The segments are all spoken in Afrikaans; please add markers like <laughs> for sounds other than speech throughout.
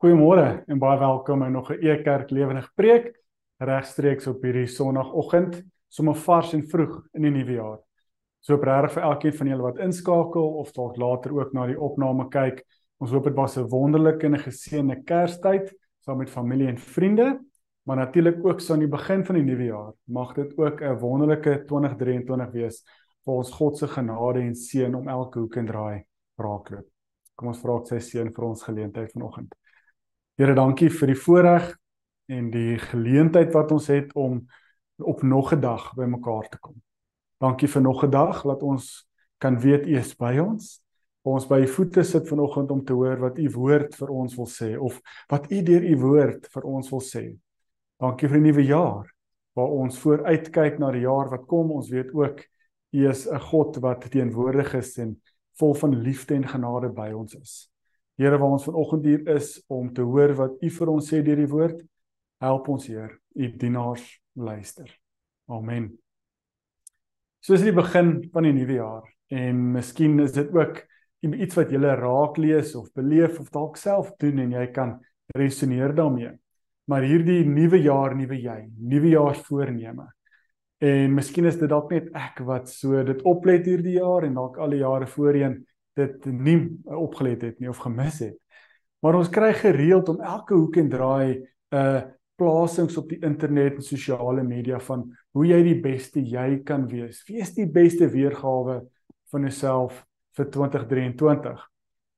Goeiemôre en baie welkom by nog 'n E-kerk lewendige preek regstreeks op hierdie Sondagoggend, sommer vars en vroeg in die nuwe jaar. So regtig vir elkeen van julle wat inskakel of dalk later ook na die opname kyk. Ons hoop dit was 'n wonderlike en 'n geseënde Kerstyd saam met familie en vriende, maar natuurlik ook so aan die begin van die nuwe jaar. Mag dit ook 'n wonderlike 2023 wees vir ons God se genade en seën om elke hoek en draai raakloop. Kom ons vra sy seën vir ons geleentheid vanoggend. Here, dankie vir die voorreg en die geleentheid wat ons het om op nog 'n dag bymekaar te kom. Dankie vir nog 'n dag dat ons kan weet U is by ons. Ons by U voete sit vanoggend om te hoor wat U woord vir ons wil sê of wat U deur U woord vir ons wil sê. Dankie vir die nuwe jaar waar ons vooruitkyk na die jaar wat kom. Ons weet ook U is 'n God wat teenwoordig is en vol van liefde en genade by ons is. Here, waar ons vanoggend hier is om te hoor wat U vir ons sê deur die woord, help ons, Heer, U dienaars luister. Amen. Soos die begin van die nuwe jaar en miskien is dit ook iets wat jy raak lees of beleef of dalk self doen en jy kan resoneer daarmee. Maar hierdie nuwe jaar, nuwe jy, nuwejaarsvoorneme. En miskien is dit dalk net ek wat so dit oplet hierdie jaar en dalk al die jare voorheen dit nie opgelet het nie of gemis het. Maar ons kry gereeld om elke hoek en draai 'n uh, plasings op die internet en sosiale media van hoe jy die beste jy kan wees. Wie is die beste weergawe van jouself vir 2023?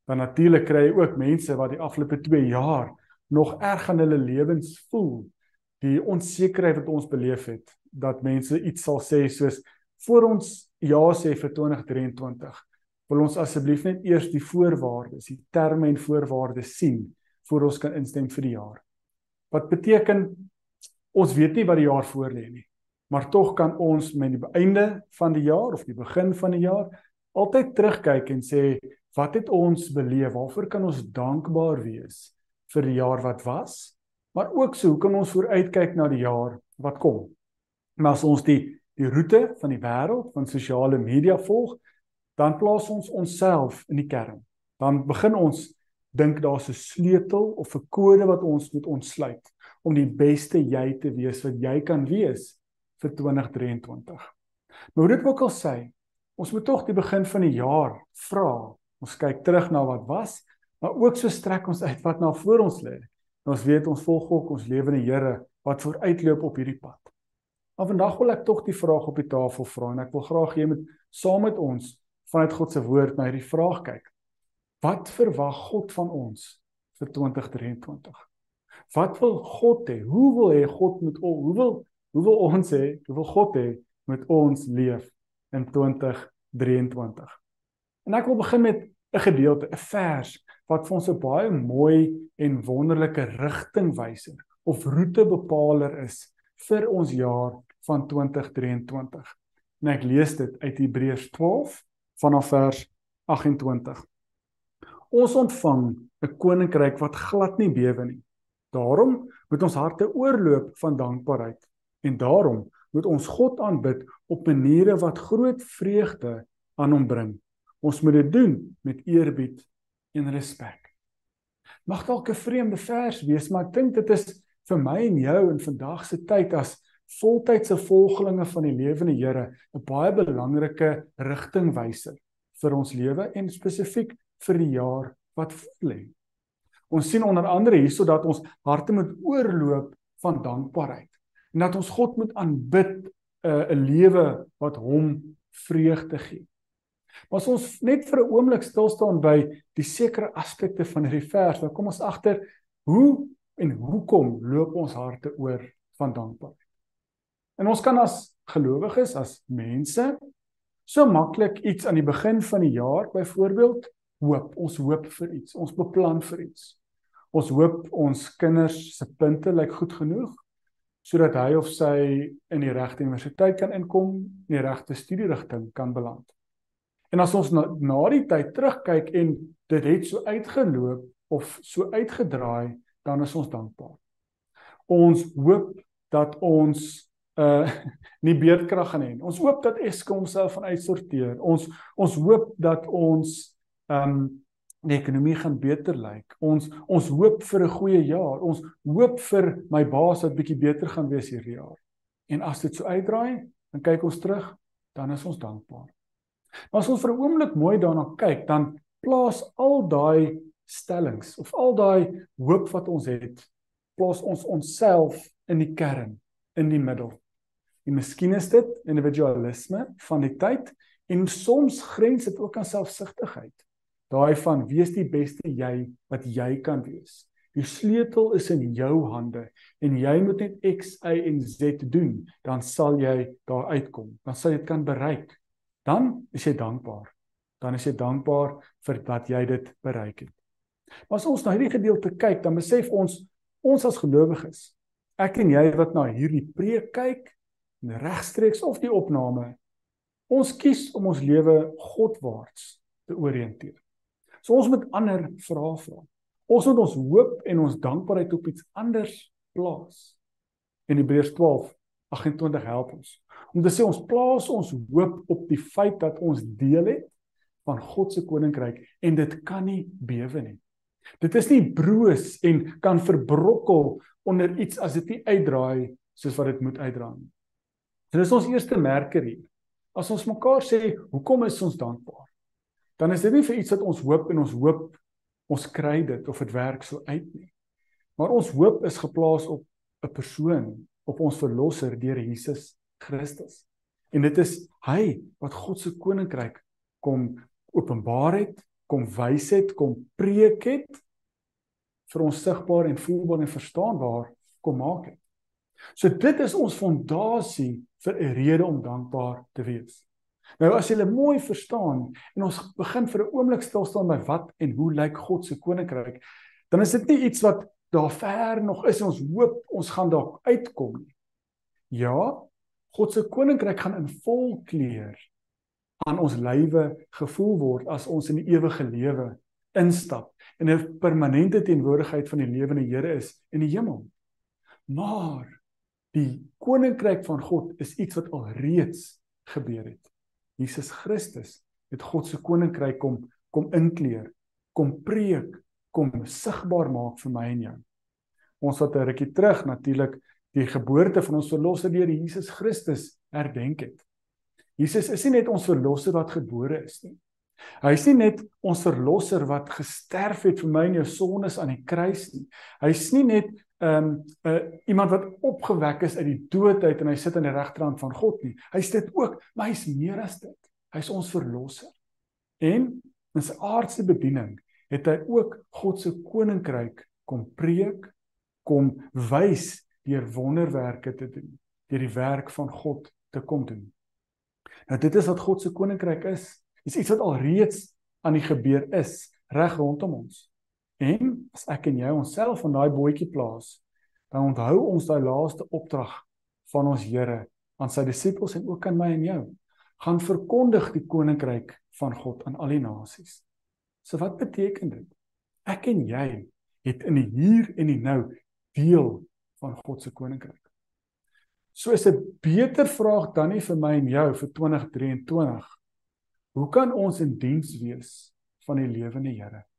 Dan natuurlik kry jy ook mense wat die afgelope 2 jaar nog erg aan hulle lewens voel. Die onsekerheid wat ons beleef het dat mense iets sal sê soos voor ons ja sê vir 2023 wil ons asseblief net eers die voorwaardes, die terme en voorwaardes sien voor ons kan instem vir die jaar. Wat beteken ons weet nie wat die jaar voorlê nie, maar tog kan ons met die einde van die jaar of die begin van die jaar altyd terugkyk en sê wat het ons beleef? Waarvoor kan ons dankbaar wees vir die jaar wat was? Maar ook so, hoe kan ons vooruitkyk na die jaar wat kom? Maar as ons die die roete van die wêreld van sosiale media volg, dan plaas ons onsself in die kern. Dan begin ons dink daar's 'n sleutel of 'n kode wat ons moet ontsluit om die beste jy te wees wat jy kan wees vir 2023. Maar hoe dit ook al sê, ons moet tog die begin van die jaar vra. Ons kyk terug na wat was, maar ook so strek ons uit wat na voor ons lê. Ons weet ons volg ook ons lewende Here wat vooruitloop op hierdie pad. Maar vandag wil ek tog die vraag op die tafel vra en ek wil graag hê met saam met ons vanuit God se woord na hierdie vraag kyk. Wat verwag God van ons vir 2023? Wat wil God hê? Hoe wil hy God met ons? Hoe wil hoe wil ons hê? Hoe wil God hê met ons leef in 2023? En ek wil begin met 'n gedeelte, 'n vers wat vir ons 'n baie mooi en wonderlike rigtingwyser of roetebepaler is vir ons jaar van 2023. En ek lees dit uit Hebreërs 12 vanaf vers 28. Ons ontvang 'n koninkryk wat glad nie bewe nie. Daarom moet ons harte oorloop van dankbaarheid en daarom moet ons God aanbid op maniere wat groot vreugde aan hom bring. Ons moet dit doen met eerbied en respek. Mag dalk 'n vreemde vers wees, maar ek dink dit is vir my en jou in vandag se tyd as voltydse volgelinge van die lewende Here 'n baie belangrike rigtingwyser vir ons lewe en spesifiek vir die jaar wat voorlê. Ons sien onder andere hierso dat ons harte moet oorloop van dankbaarheid en dat ons God moet aanbid uh, 'n lewe wat hom vreugde gee. Maar as ons net vir 'n oomblik stil staan by die sekere aspekte van hierdie vers, dan kom ons agter hoe en hoekom loop ons harte oor van dankbaarheid. En ons kan as gelowiges, as mense so maklik iets aan die begin van die jaar byvoorbeeld hoop. Ons hoop vir iets. Ons beplan vir iets. Ons hoop ons kinders se punte lyk goed genoeg sodat hy of sy in die regte universiteit kan inkom, in die regte studierigting kan beland. En as ons na, na die tyd terugkyk en dit het so uitgeloop of so uitgedraai, dan is ons dankbaar. Ons hoop dat ons uh <laughs> nie beerdkrag gaan hê nie. Ons hoop dat Eskom homself van uitsorteer. Ons ons hoop dat ons um die ekonomie gaan beter lyk. Ons ons hoop vir 'n goeie jaar. Ons hoop vir my baas wat bietjie beter gaan wees hierdie jaar. En as dit so uitdraai, dan kyk ons terug, dan is ons dankbaar. Maar as ons vir 'n oomblik mooi daarna kyk, dan plaas al daai stellings of al daai hoop wat ons het, plaas ons onsself in die kern, in die middel. En miskien is dit individualisme van die tyd en soms grens dit ook aan selfsugtigheid. Daai van wees die beste jy wat jy kan wees. Die sleutel is in jou hande en jy moet net X, Y en Z doen, dan sal jy daar uitkom. Dan sal jy dit kan bereik. Dan is jy dankbaar. Dan is jy dankbaar vir dat jy dit bereik het. Maar as ons na hierdie gedeelte kyk, dan besef ons ons as gelowiges, ek en jy wat na hierdie preek kyk, regstreeks of die opname, ons kies om ons lewe Godwaarts te orienteer. So ons moet ander vrae vra. Ons moet ons hoop en ons dankbaarheid op iets anders plaas. In Hebreërs 12:28 help ons. Om te sê ons plaas ons hoop op die feit dat ons deel het van God se koninkryk en dit kan nie bewe nie. Dit is nie broos en kan verbrokkel onder iets as dit nie uitdraai soos wat dit moet uitdraai nie. Dit is ons eerste merker hier. As ons mekaar sê, hoekom is ons dankbaar? dan is dit nie vir iets wat ons hoop en ons hoop ons kry dit of dit werk so uit nie. Maar ons hoop is geplaas op 'n persoon, op ons verlosser deur Jesus Christus. En dit is hy wat God se koninkryk kom openbaar het, kom wys het, kom preek het vir ons sigbaar en voelbaar en verstaanbaar kom maak het. So dit is ons fondasie vir 'n rede om dankbaar te wees. Nou as jy mooi verstaan en ons begin vir 'n oomblik stil staan by wat en hoe lyk God se koninkryk, dan is dit nie iets wat daar ver nog is ons hoop ons gaan daar uitkom nie. Ja, God se koninkryk gaan in vol kleur aan ons lywe gevoel word as ons in die ewige lewe instap en 'n permanente teenwoordigheid van die lewende Here is in die hemel. Maar die koninkryk van God is iets wat al reeds gebeur het. Jesus Christus het God se koninkryk kom kom inkleer, kom preek, kom sigbaar maak vir my en jou. Ons wat 'n rukkie terug natuurlik die geboorte van ons verlosser deur Jesus Christus herdenk het. Jesus is nie net ons verlosser wat gebore is nie. Hy is nie net ons verlosser wat gesterf het vir my en jou sondes aan die kruis nie. Hy's nie net 'n um, uh, iemand wat opgewek is uit die dood uit en hy sit aan die regterhand van God nie. Hy's dit ook, maar hy's meer as dit. Hy's ons verlosser. En in sy aardse bediening het hy ook God se koninkryk kom preek, kom wys deur wonderwerke te doen, deur die werk van God te kom doen. Nou dit is wat God se koninkryk is. Dis iets wat al reeds aan die gebeur is reg rondom ons. En as ek en jy onsself van daai bootjie plaas, dan onthou ons daai laaste opdrag van ons Here aan sy disippels en ook aan my en jou. Gaan verkondig die koninkryk van God aan al die nasies. So wat beteken dit? Ek en jy het in die hier en die nou deel van God se koninkryk. So is 'n beter vraag dan nie vir my en jou vir 2023. Hoe kan ons in diens wees van die lewende Here?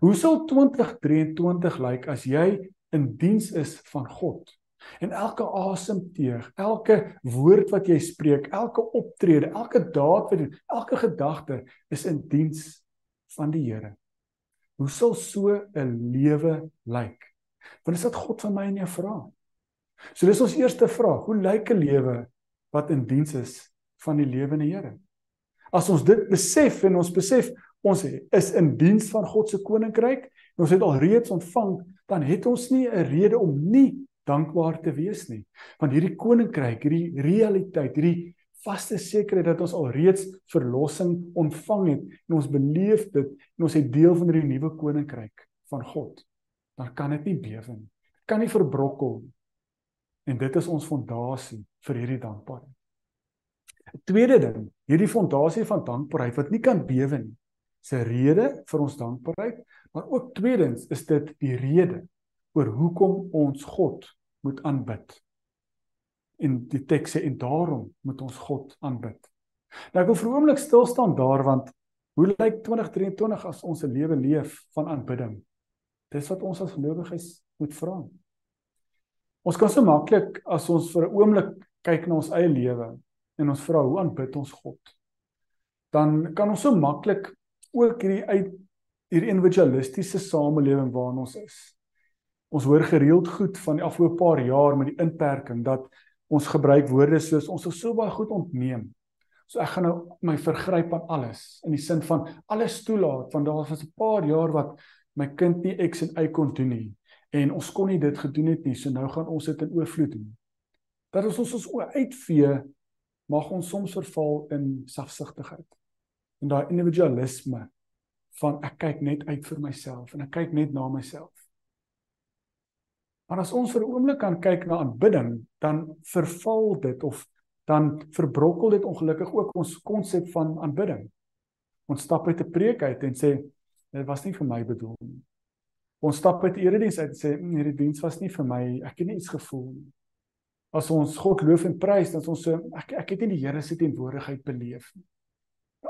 Hoe sal 2023 lyk as jy in diens is van God? En elke asemteug, elke woord wat jy spreek, elke optrede, elke daad wat jy doen, elke gedagte is in diens van die Here. Hoe sal so 'n lewe lyk? Want is dit God van my en jou vra? So dis ons eerste vraag, hoe lyk 'n lewe wat in diens is van die lewende Here? As ons dit besef en ons besef ons is in diens van God se koninkryk en ons het al reeds ontvang, dan het ons nie 'n rede om nie dankbaar te wees nie. Want hierdie koninkryk, hierdie realiteit, hierdie vaste sekerheid dat ons al reeds verlossing ontvang het en ons beleef dit en ons het deel van hierdie nuwe koninkryk van God, dan kan dit nie bewe nie. Kan nie verbrokkel nie. En dit is ons fondasie vir hierdie dankbaarheid. Tweede ding, hierdie fondasie van dankbaarheid wat nie kan bewe nie, se rede vir ons dankbaarheid, maar ook tweedens is dit die rede oor hoekom ons God moet aanbid. En die teks sê en daarom moet ons God aanbid. Nou ek wil vir 'n oomblik stil staan daar want Hoe lyk 2023 as ons 'n lewe leef van aanbidding? Dis wat ons as gelowiges moet vra. Ons kan so maklik as ons vir 'n oomblik kyk na ons eie lewe en ons vra hoe aanbid ons God? Dan kan ons so maklik ook hierdie uit hierdie individualistiese samelewing waarin ons is. Ons hoor gereeld goed van die afgelope paar jaar met die inperking dat ons gebruik woorde soos ons is so baie goed ontneem. So ek gaan nou my vergryp aan alles in die sin van alles toelaat want daar was 'n paar jaar wat my kind nie X en Y kon doen nie en ons kon nie dit gedoen het nie so nou gaan ons dit in oorvloed doen. Dat ons ons ons uitvee mag ons soms verval in selfsugtigheid. En daai individualisme van ek kyk net uit vir myself en ek kyk net na myself. Maar as ons vir 'n oomblik kan kyk na aanbidding, dan verval dit of dan verbrokkel dit ongelukkig ook ons konsep van aanbidding. Ons stap uit 'n preek uit en sê dit was nie vir my bedoel nie. Ons stap uit erediens uit en sê nee, hierdie diens was nie vir my, ek het nie iets gevoel nie. As ons God loof en prys, dan ons so ek ek het nie die Here se teenwoordigheid beleef nie.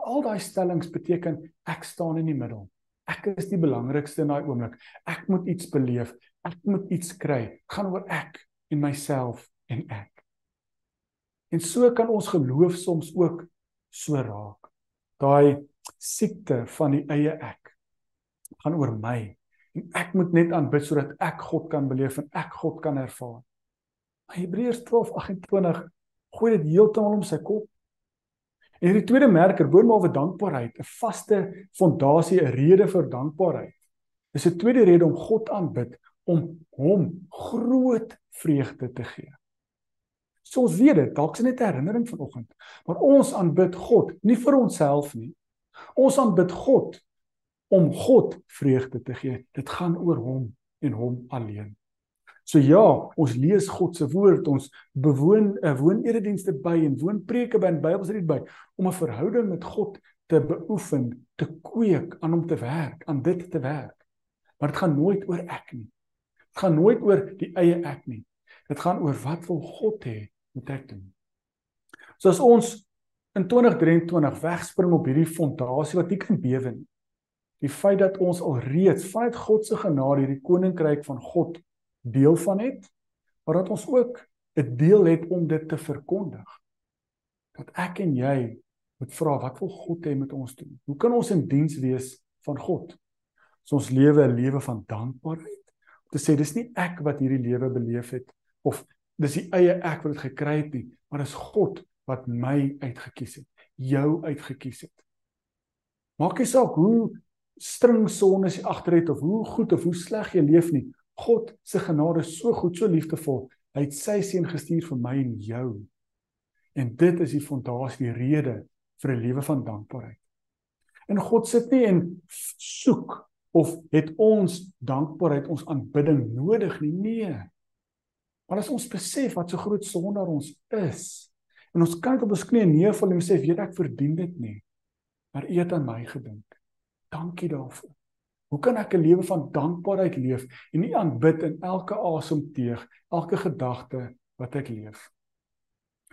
Al daai stellings beteken ek staan in die middel. Ek is die belangrikste in daai oomblik. Ek moet iets beleef. Ek moet iets kry. Gaan oor ek en myself en ek. En so kan ons geloof soms ook so raak. Daai siekte van die eie ek gaan oor my en ek moet net aanbid sodat ek God kan beleef en ek God kan ervaar. Hebreërs 12:28 gooi dit heeltemal om sy kop. En hierdie tweede merker, vir dankbaarheid, 'n vaste fondasie, 'n rede vir dankbaarheid. Dis 'n tweede rede om God aanbid om hom groot vreugde te gee. So ons weet dit, dalk is dit 'n herinnering vanoggend, maar ons aanbid God nie vir onsself nie. Ons aanbid God om God vreugde te gee. Dit gaan oor hom en hom alleen. So ja, ons lees God se woord, ons bewoon 'n uh, woon eredienste by en woon preke by en Bybelstudie by om 'n verhouding met God te beoefen, te kweek, aan hom te werk, aan dit te werk. Maar dit gaan nooit oor ek nie. Dit gaan nooit oor die eie ek nie. Dit gaan oor wat wil God hê moet ek doen. So as ons in 2023 wegspring op hierdie fondasie wat nie kan bewe nie. Die feit dat ons al reeds vanuit God se genade hierdie koninkryk van God deel van het, maar dat ons ook 'n deel het om dit te verkondig. Dat ek en jy moet vra wat wil God hê met ons doen? Hoe kan ons in diens wees van God? So ons lewe 'n lewe van dankbaarheid. Om te sê dis nie ek wat hierdie lewe beleef het of dis die eie ek wat dit gekry het nie, maar dis God wat my uitgekies het, jou uitgekies het. Maak nie saak hoe string sonnes jy agteruit of hoe goed of hoe sleg jy leef nie. God se genade is so goed, so liefdevol. Hy het sy seun gestuur vir my en jou. En dit is die fondasie, die rede vir 'n lewe van dankbaarheid. En God sit nie en soek of het ons dankbaarheid, ons aanbidding nodig nie. Nee. Maar as ons besef wat so groot sondaar ons is en ons dit op ons knieë neerval en sê, "Weet ek verdien dit nie." Maar U het aan my gedink. Dankie daarvoor. Hoe kan ek 'n lewe van dankbaarheid leef en nie aanbid in elke asemteug, elke gedagte wat ek leef?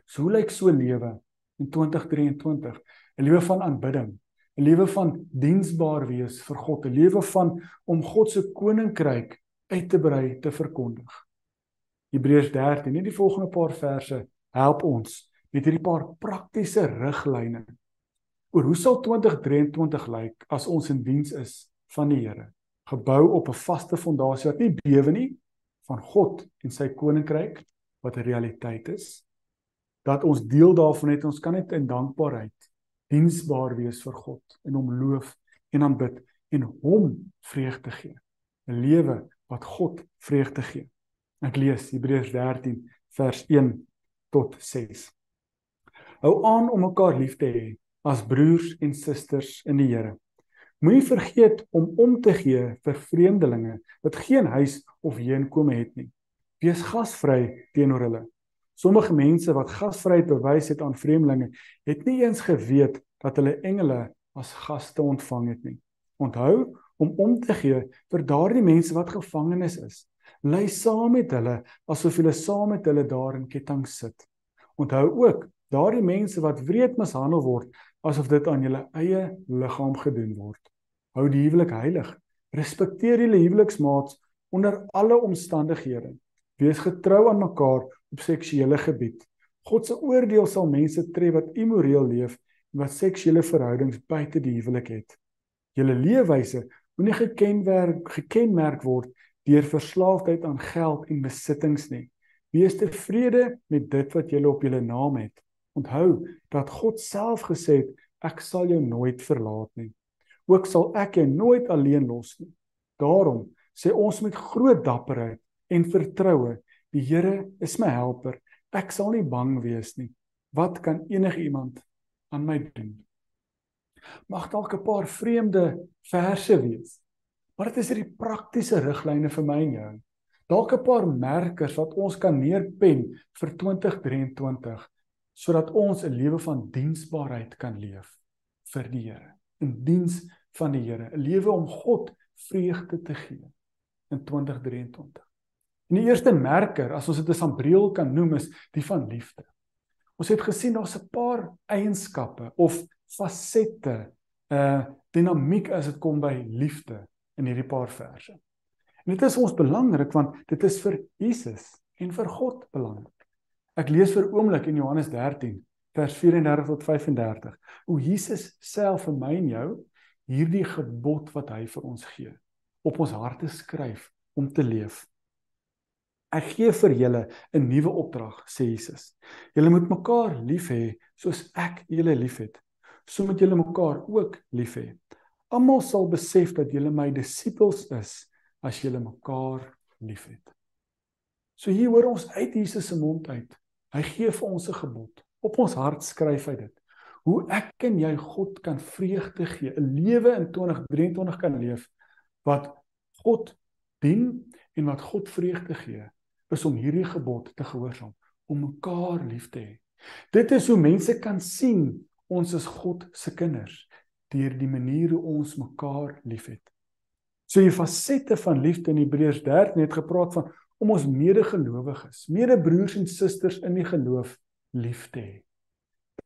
So hoe lyk so lewe in 2023? 'n Lewe van aanbidding, 'n lewe van diensbaar wees vir God, 'n lewe van om God se koninkryk uit te brei, te verkondig. Hebreërs 13, net die volgende paar verse help ons met hierdie paar praktiese riglyne oor hoe sal 2023 lyk as ons in diens is van die Here, gebou op 'n vaste fondasie wat nie bewe nie van God en sy koninkryk wat 'n realiteit is. Dat ons deel daarvan het, ons kan net in dankbaarheid diensbaar wees vir God en hom loof en aanbid en hom vreugde gee. 'n Lewe wat God vreugde gee. Ek lees Hebreërs 13 vers 1 tot 6. Hou aan om mekaar lief te hê as broers en susters in die Here. Moenie vergeet om om te gee vir vreemdelinge wat geen huis of heenkome het nie. Wees gasvry teenoor hulle. Sommige mense wat gasvryheid bewys het aan vreemdelinge, het nie eens geweet dat hulle engele as gaste ontvang het nie. Onthou om om te gee vir daardie mense wat gevangenes is. Lei saam met hulle asof jy saam met hulle daar in ketting sit. Onthou ook daardie mense wat wreed mishandel word asof dit aan julle eie liggaam gedoen word. Hou die huwelik heilig. Respekteer julle huweliksmaats onder alle omstandighede. Wees getrou aan mekaar op seksuele gebied. God se oordeel sal mense tref wat immoreel leef en wat seksuele verhoudings buite die huwelik het. Julle leefwyse moenie gekenmerk gekenmerk word deur verslaafdheid aan geld en besittings nie. Wees tevrede met dit wat jy op jou naam het. Onthou dat God self gesê het ek sal jou nooit verlaat nie. Ook sal ek jou nooit alleen los nie. Daarom sê ons met groot dapperheid en vertroue, die Here is my helper. Ek sal nie bang wees nie. Wat kan enige iemand aan my doen? Mag dalk 'n paar vreemde verse wees. Maar dit is hierdie praktiese riglyne vir my en jou. Dalk 'n paar merkers wat ons kan neerpen vir 2023 sodat ons 'n lewe van diensbaarheid kan leef vir die Here. In diens van die Here, 'n lewe om God vreugde te gee in 2023. En die eerste merker, as ons dit 'n sambreel kan noem, is die van liefde. Ons het gesien daar's 'n paar eienskappe of fasette, 'n uh, dinamiek as dit kom by liefde in hierdie paar verse. En dit is ons belangrik want dit is vir Jesus en vir God belangrik. Ek lees vir oomblik in Johannes 13 vers 34 tot 35 hoe Jesus self vir my en jou hierdie gebod wat hy vir ons gee op ons harte skryf om te leef. Ek gee vir julle 'n nuwe opdrag, sê Jesus. Julle moet mekaar lief hê soos ek julle liefhet. So moet julle mekaar ook lief hê. Almal sal besef dat julle my disippels is as julle mekaar liefhet. So hier hoor ons uit Jesus se mond uit. Hy gee vir ons 'n gebod. Op ons hart skryf hy dit. Hoe ek en jy God kan vreugde gee, 'n lewe in 2023 kan leef wat God dien en wat God vreugde gee is om hierdie gebod te gehoorsaam, om mekaar lief te hê. Dit is hoe mense kan sien ons is God se kinders deur die manier hoe ons mekaar liefhet. So die fasette van liefde in Hebreërs 13 het gepraat van om ons medegelowiges, medebroers en susters in die geloof lief te hê.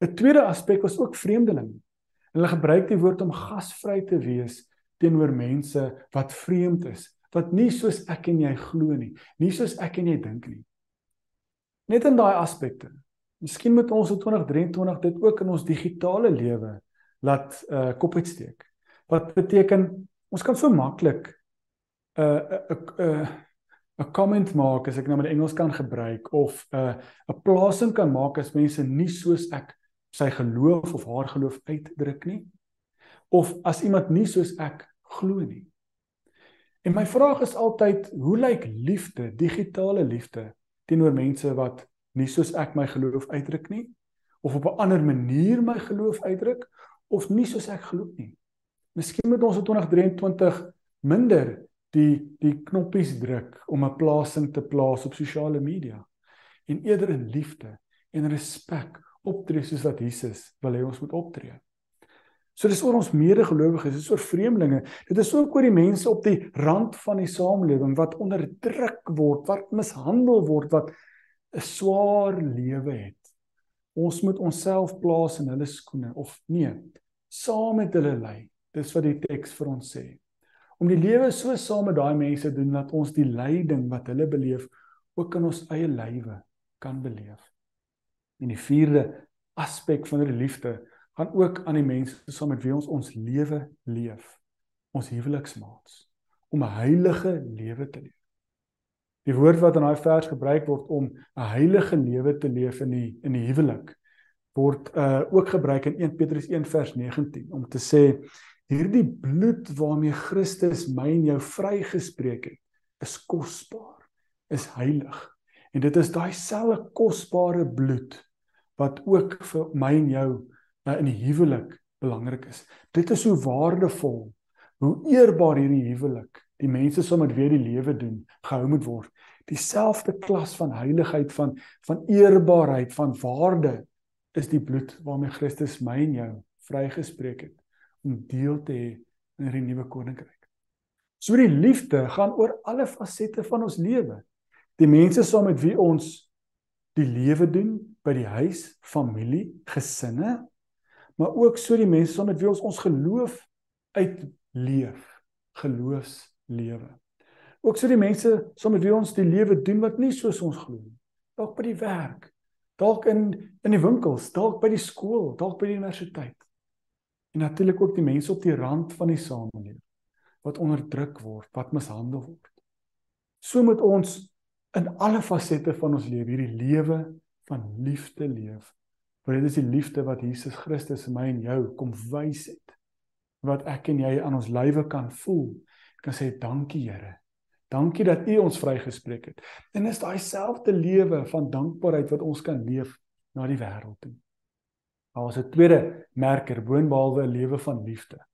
'n Tweede aspek was ook vreemdelinge. Hulle gebruik die woord om gasvry te wees teenoor mense wat vreemd is, wat nie soos ek en jy glo nie, nie soos ek en jy dink nie. Net in daai aspekte. Miskien moet ons in 2023 dit ook in ons digitale lewe laat uh kop uitsteek. Wat beteken ons kan so maklik 'n uh, 'n uh, 'n uh, 'n comment maak as ek nou met Engels kan gebruik of 'n uh, 'n plasing kan maak as mense nie soos ek sy geloof of haar geloof uitdruk nie of as iemand nie soos ek glo nie. En my vraag is altyd, hoe lyk liefde, digitale liefde teenoor mense wat nie soos ek my geloof uitdruk nie of op 'n ander manier my geloof uitdruk of nie soos ek glo nie. Miskien moet ons in 2023 minder die die knoppies druk om 'n plasing te plaas op sosiale media en eerder in liefde en respek optree soos wat Jesus wil hê ons moet optree. So dis oor ons medegelowiges, dis oor vreemdelinge. Dit is ook oor die mense op die rand van die samelewing wat onderdruk word, wat mishandel word, wat 'n swaar lewe het. Ons moet onsself plaas in hulle skoene of nee, saam met hulle ly. Dis wat die teks vir ons sê. Om die lewe so saam met daai mense doen dat ons die lyding wat hulle beleef ook in ons eie lywe kan beleef. En die vierde aspek van die liefde gaan ook aan die mense saam met wie ons ons lewe leef. Ons huweliksmaats om 'n heilige lewe te leef. Die woord wat in daai vers gebruik word om 'n heilige lewe te leef in die in die huwelik word uh ook gebruik in 1 Petrus 1 vers 19 om te sê hierdie bloed waarmee Christus my en jou vrygespreek het is kosbaar, is heilig. En dit is daai selfe kosbare bloed wat ook vir my en jou uh, in die huwelik belangrik is. Dit is hoe waardevol, hoe eerbaar hierdie huwelik, die mense saam met wie die lewe doen, gehou moet word. Dieselfde klas van heiligheid van van eerbaarheid, van waarde is die bloed waarmee Christus my en jou vrygespreek het om deel te hê in hierdie nuwe koninkryk. So die liefde gaan oor alle fasette van ons lewe. Die mense saam met wie ons die lewe doen by die huis, familie, gesinne, maar ook so die mense saam met wie ons ons geloof uitleef, geloofslewe. Ook so die mense saam met wie ons die lewe doen wat nie soos ons glo nie. Dalk by die werk, dalk in in die winkels, dalk by die skool, dalk by die universiteit. En natuurlik ook die mense op die rand van die samelewing wat onderdruk word, wat mishandel word. So moet ons in alle fasette van ons lewe hierdie lewe van liefde leef. Want dit is die liefde wat Jesus Christus in my en jou kom wys het. Wat ek en jy aan ons lywe kan voel. Ek kan sê dankie Here. Dankie dat U ons vrygespreek het. En is daai selfde lewe van dankbaarheid wat ons kan leef na die wêreld toe. Daar is 'n tweede merker boonbehalwe 'n lewe van liefde.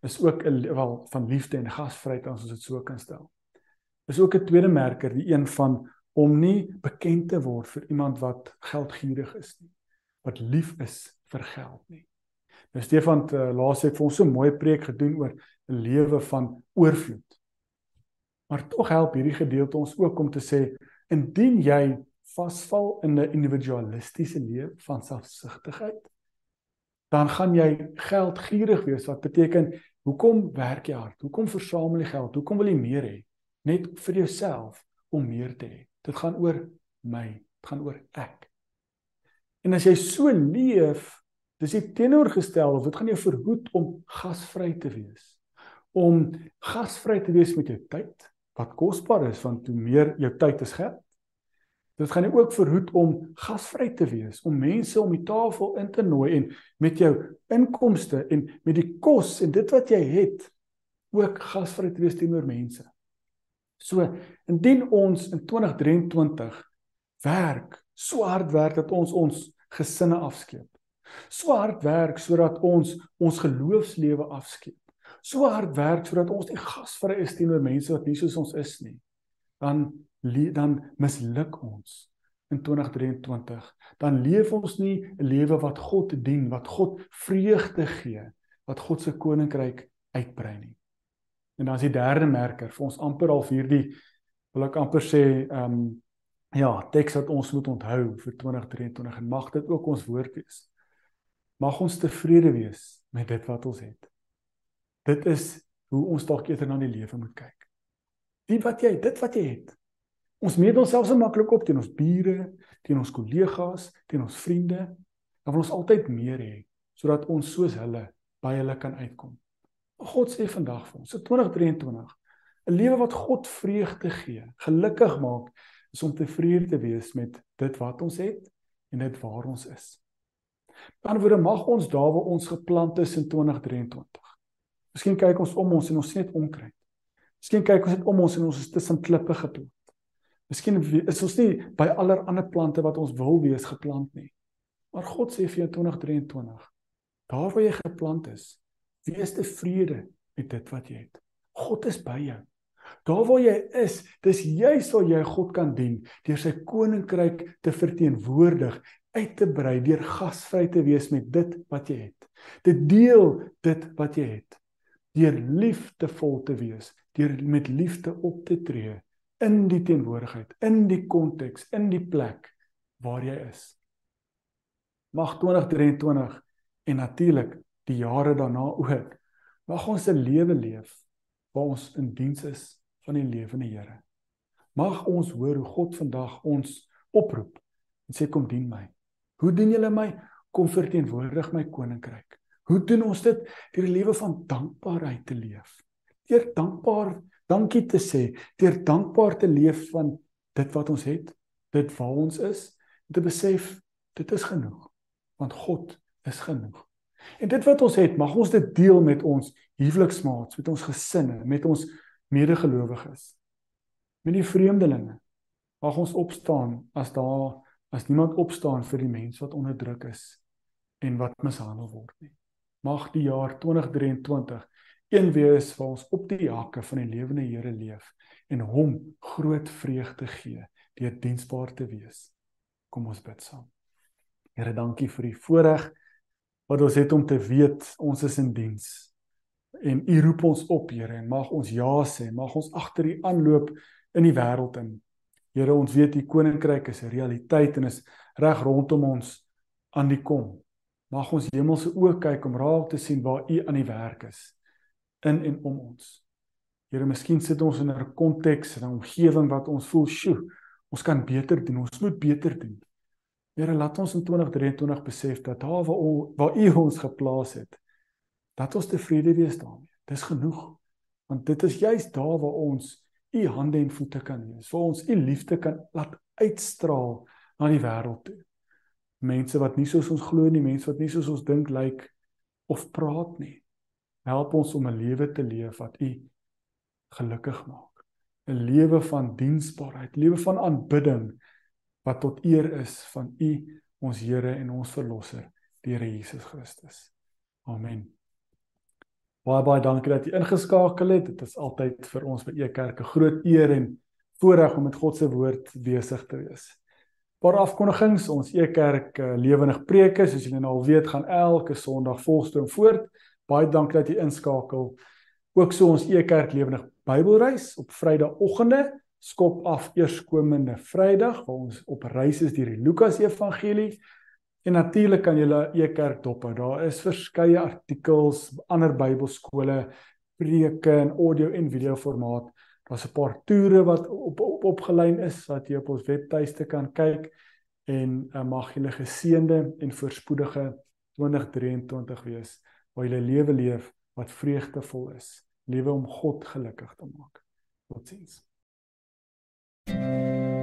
Is ook 'n wel van liefde en gasvryheid as ons dit so kan stel. Is ook 'n tweede merker, die een van om nie bekend te word vir iemand wat geldgierig is nie wat lief is vir geld nie. Nou Stefan uh, laas het vir ons so 'n mooi preek gedoen oor 'n lewe van oorvloed. Maar tog help hierdie gedeelte ons ook om te sê indien jy vasval in 'n individualistiese lewe van selfsugtigheid, dan gaan jy geldgierig wees wat beteken hoekom werk jy hard? Hoekom versamel jy geld? Hoekom wil jy meer hê? Net vir jouself om meer te hê. Dit gaan oor my, dit gaan oor ek. En as jy so leef, dis die teenoorgestel of dit gaan jou verhoed om gasvry te wees. Om gasvry te wees met jou tyd wat kosbaar is want hoe meer jou tyd is geld. Dit gaan jou ook verhoed om gasvry te wees, om mense om die tafel in te nooi en met jou inkomste en met die kos en dit wat jy het ook gasvry te wees teenoor mense. So, indien ons in 2023 werk so hard werk dat ons ons gesinne afskeep. So hard werk sodat ons ons geloofslewe afskeep. So hard werk sodat ons nie gasvry is teenoor mense wat nie soos ons is nie. Dan dan misluk ons in 2023. Dan leef ons nie 'n lewe wat God dien, wat God vreugde gee, wat God se koninkryk uitbrei nie. En dan is die derde merker vir ons amper al hierdie wil ek amper sê ehm um, ja, teks wat ons moet onthou vir 2023 en mag dit ook ons woord wees. Mag ons tevrede wees met dit wat ons het. Dit is hoe ons dalk eerder na die lewe moet kyk. Die wat jy, dit wat jy het. Ons meet onsself so maklik op teen ons bure, teen ons kollegas, teen ons vriende. Dan wil ons altyd meer hê sodat ons soos hulle by hulle kan uitkom. God sê vandag vir ons, so 2023, 'n lewe wat God vreugde gee, gelukkig maak, is om tevrede te wees met dit wat ons het en dit waar ons is. Word mag ons daar waar ons geplant is in 2023. Miskien kyk ons om ons en ons sien net onkruid. Miskien kyk ons net om ons en ons is tussen klippe geplant. Miskien is ons nie by aller ander plante wat ons wil wees geplant nie. Maar God sê vir jou 2023, daar waar jy geplant is, wees tevrede met dit wat jy het. God is by jou. Daar waar jy is, dis juis waar jy God kan dien deur sy koninkryk te verteenwoordig, uit te brei, deur gasvry te wees met dit wat jy het. Te deel dit wat jy het. Deur liefdevol te wees, deur met liefde op te tree in die teenwoordigheid, in die konteks, in die plek waar jy is. Mag 2023 en natuurlik die jare daarna ook mag ons 'n lewe leef waar ons in diens is van die lewende Here. Mag ons hoor hoe God vandag ons oproep en sê kom dien my. Hoe dien julle my? Kom verteenwoordig my koninkryk. Hoe doen ons dit? Deur 'n lewe van dankbaarheid te leef. Deur dankbaar dankie te sê, deur dankbaar te leef van dit wat ons het, dit waar ons is, te besef dit is genoeg want God is genoeg. En dit wat ons het, mag ons dit deel met ons huweliksmaats, met ons gesinne, met ons medegelowiges met die vreemdelinge mag ons opstaan as daar as niemand opstaan vir die mens wat onderdruk is en wat mishandel word nie mag die jaar 2023 een wees waar ons op die hakke van die lewende Here leef en hom groot vreugde gee deur diensbaar te wees. Kom ons bid saam. Here dankie vir die voorreg wat ons het om te weet ons is in diens. En u roep ons op Here en mag ons ja sê mag ons agter u aanloop in die wêreld in. Here ons weet u koninkryk is 'n realiteit en is reg rondom ons aan die kom. Mag ons hemelse oë kyk om raak te sien waar U aan die werk is in en om ons. Here, miskien sit ons in 'n konteks en 'n omgewing wat ons voel, "Sjoe, ons kan beter doen, ons moet beter doen." Here, laat ons in 2023 besef dat daar waar waar U ons geplaas het, dat ons tevrede wees daarmee. Dis genoeg. Want dit is juist daar waar ons U hande en voete kan wees, waar ons U liefde kan laat uitstraal na die wêreld toe. Mense wat nie soos ons glo nie, mense wat nie soos ons dink lyk like, of praat nie. Help ons om 'n lewe te leef wat U gelukkig maak. 'n Lewe van diensbaarheid, lewe van aanbidding wat tot eer is van U, ons Here en ons verlosser, die Here Jesus Christus. Amen. Baie baie dankie dat jy ingeskakel het. Dit is altyd vir ons by Ekerk 'n groot eer en voorreg om met God se woord besig te wees. Paar afkondigings, ons Ekerk uh, lewendig preke, soos julle nou al weet, gaan elke Sondag volstroom voort. Baie dankie dat jy inskakel. Ook so ons Ekerk lewendig Bybelreis op Vrydagoggende skop af eerskomende Vrydag waar ons op reis is deur die Lukas Evangelie. En natuurlik kan julle Ekerk dop. Daar is verskeie artikels, ander Bybelskole, preke in audio en video formaat Daar's 'n paar toere wat op op opgelyn is wat jy op ons webtuiste kan kyk en uh, mag julle geseënde en voorspoedige 2023 wees waar jy 'n lewe leef wat vreugdevol is, lewe om God gelukkig te maak. Totsiens. thank you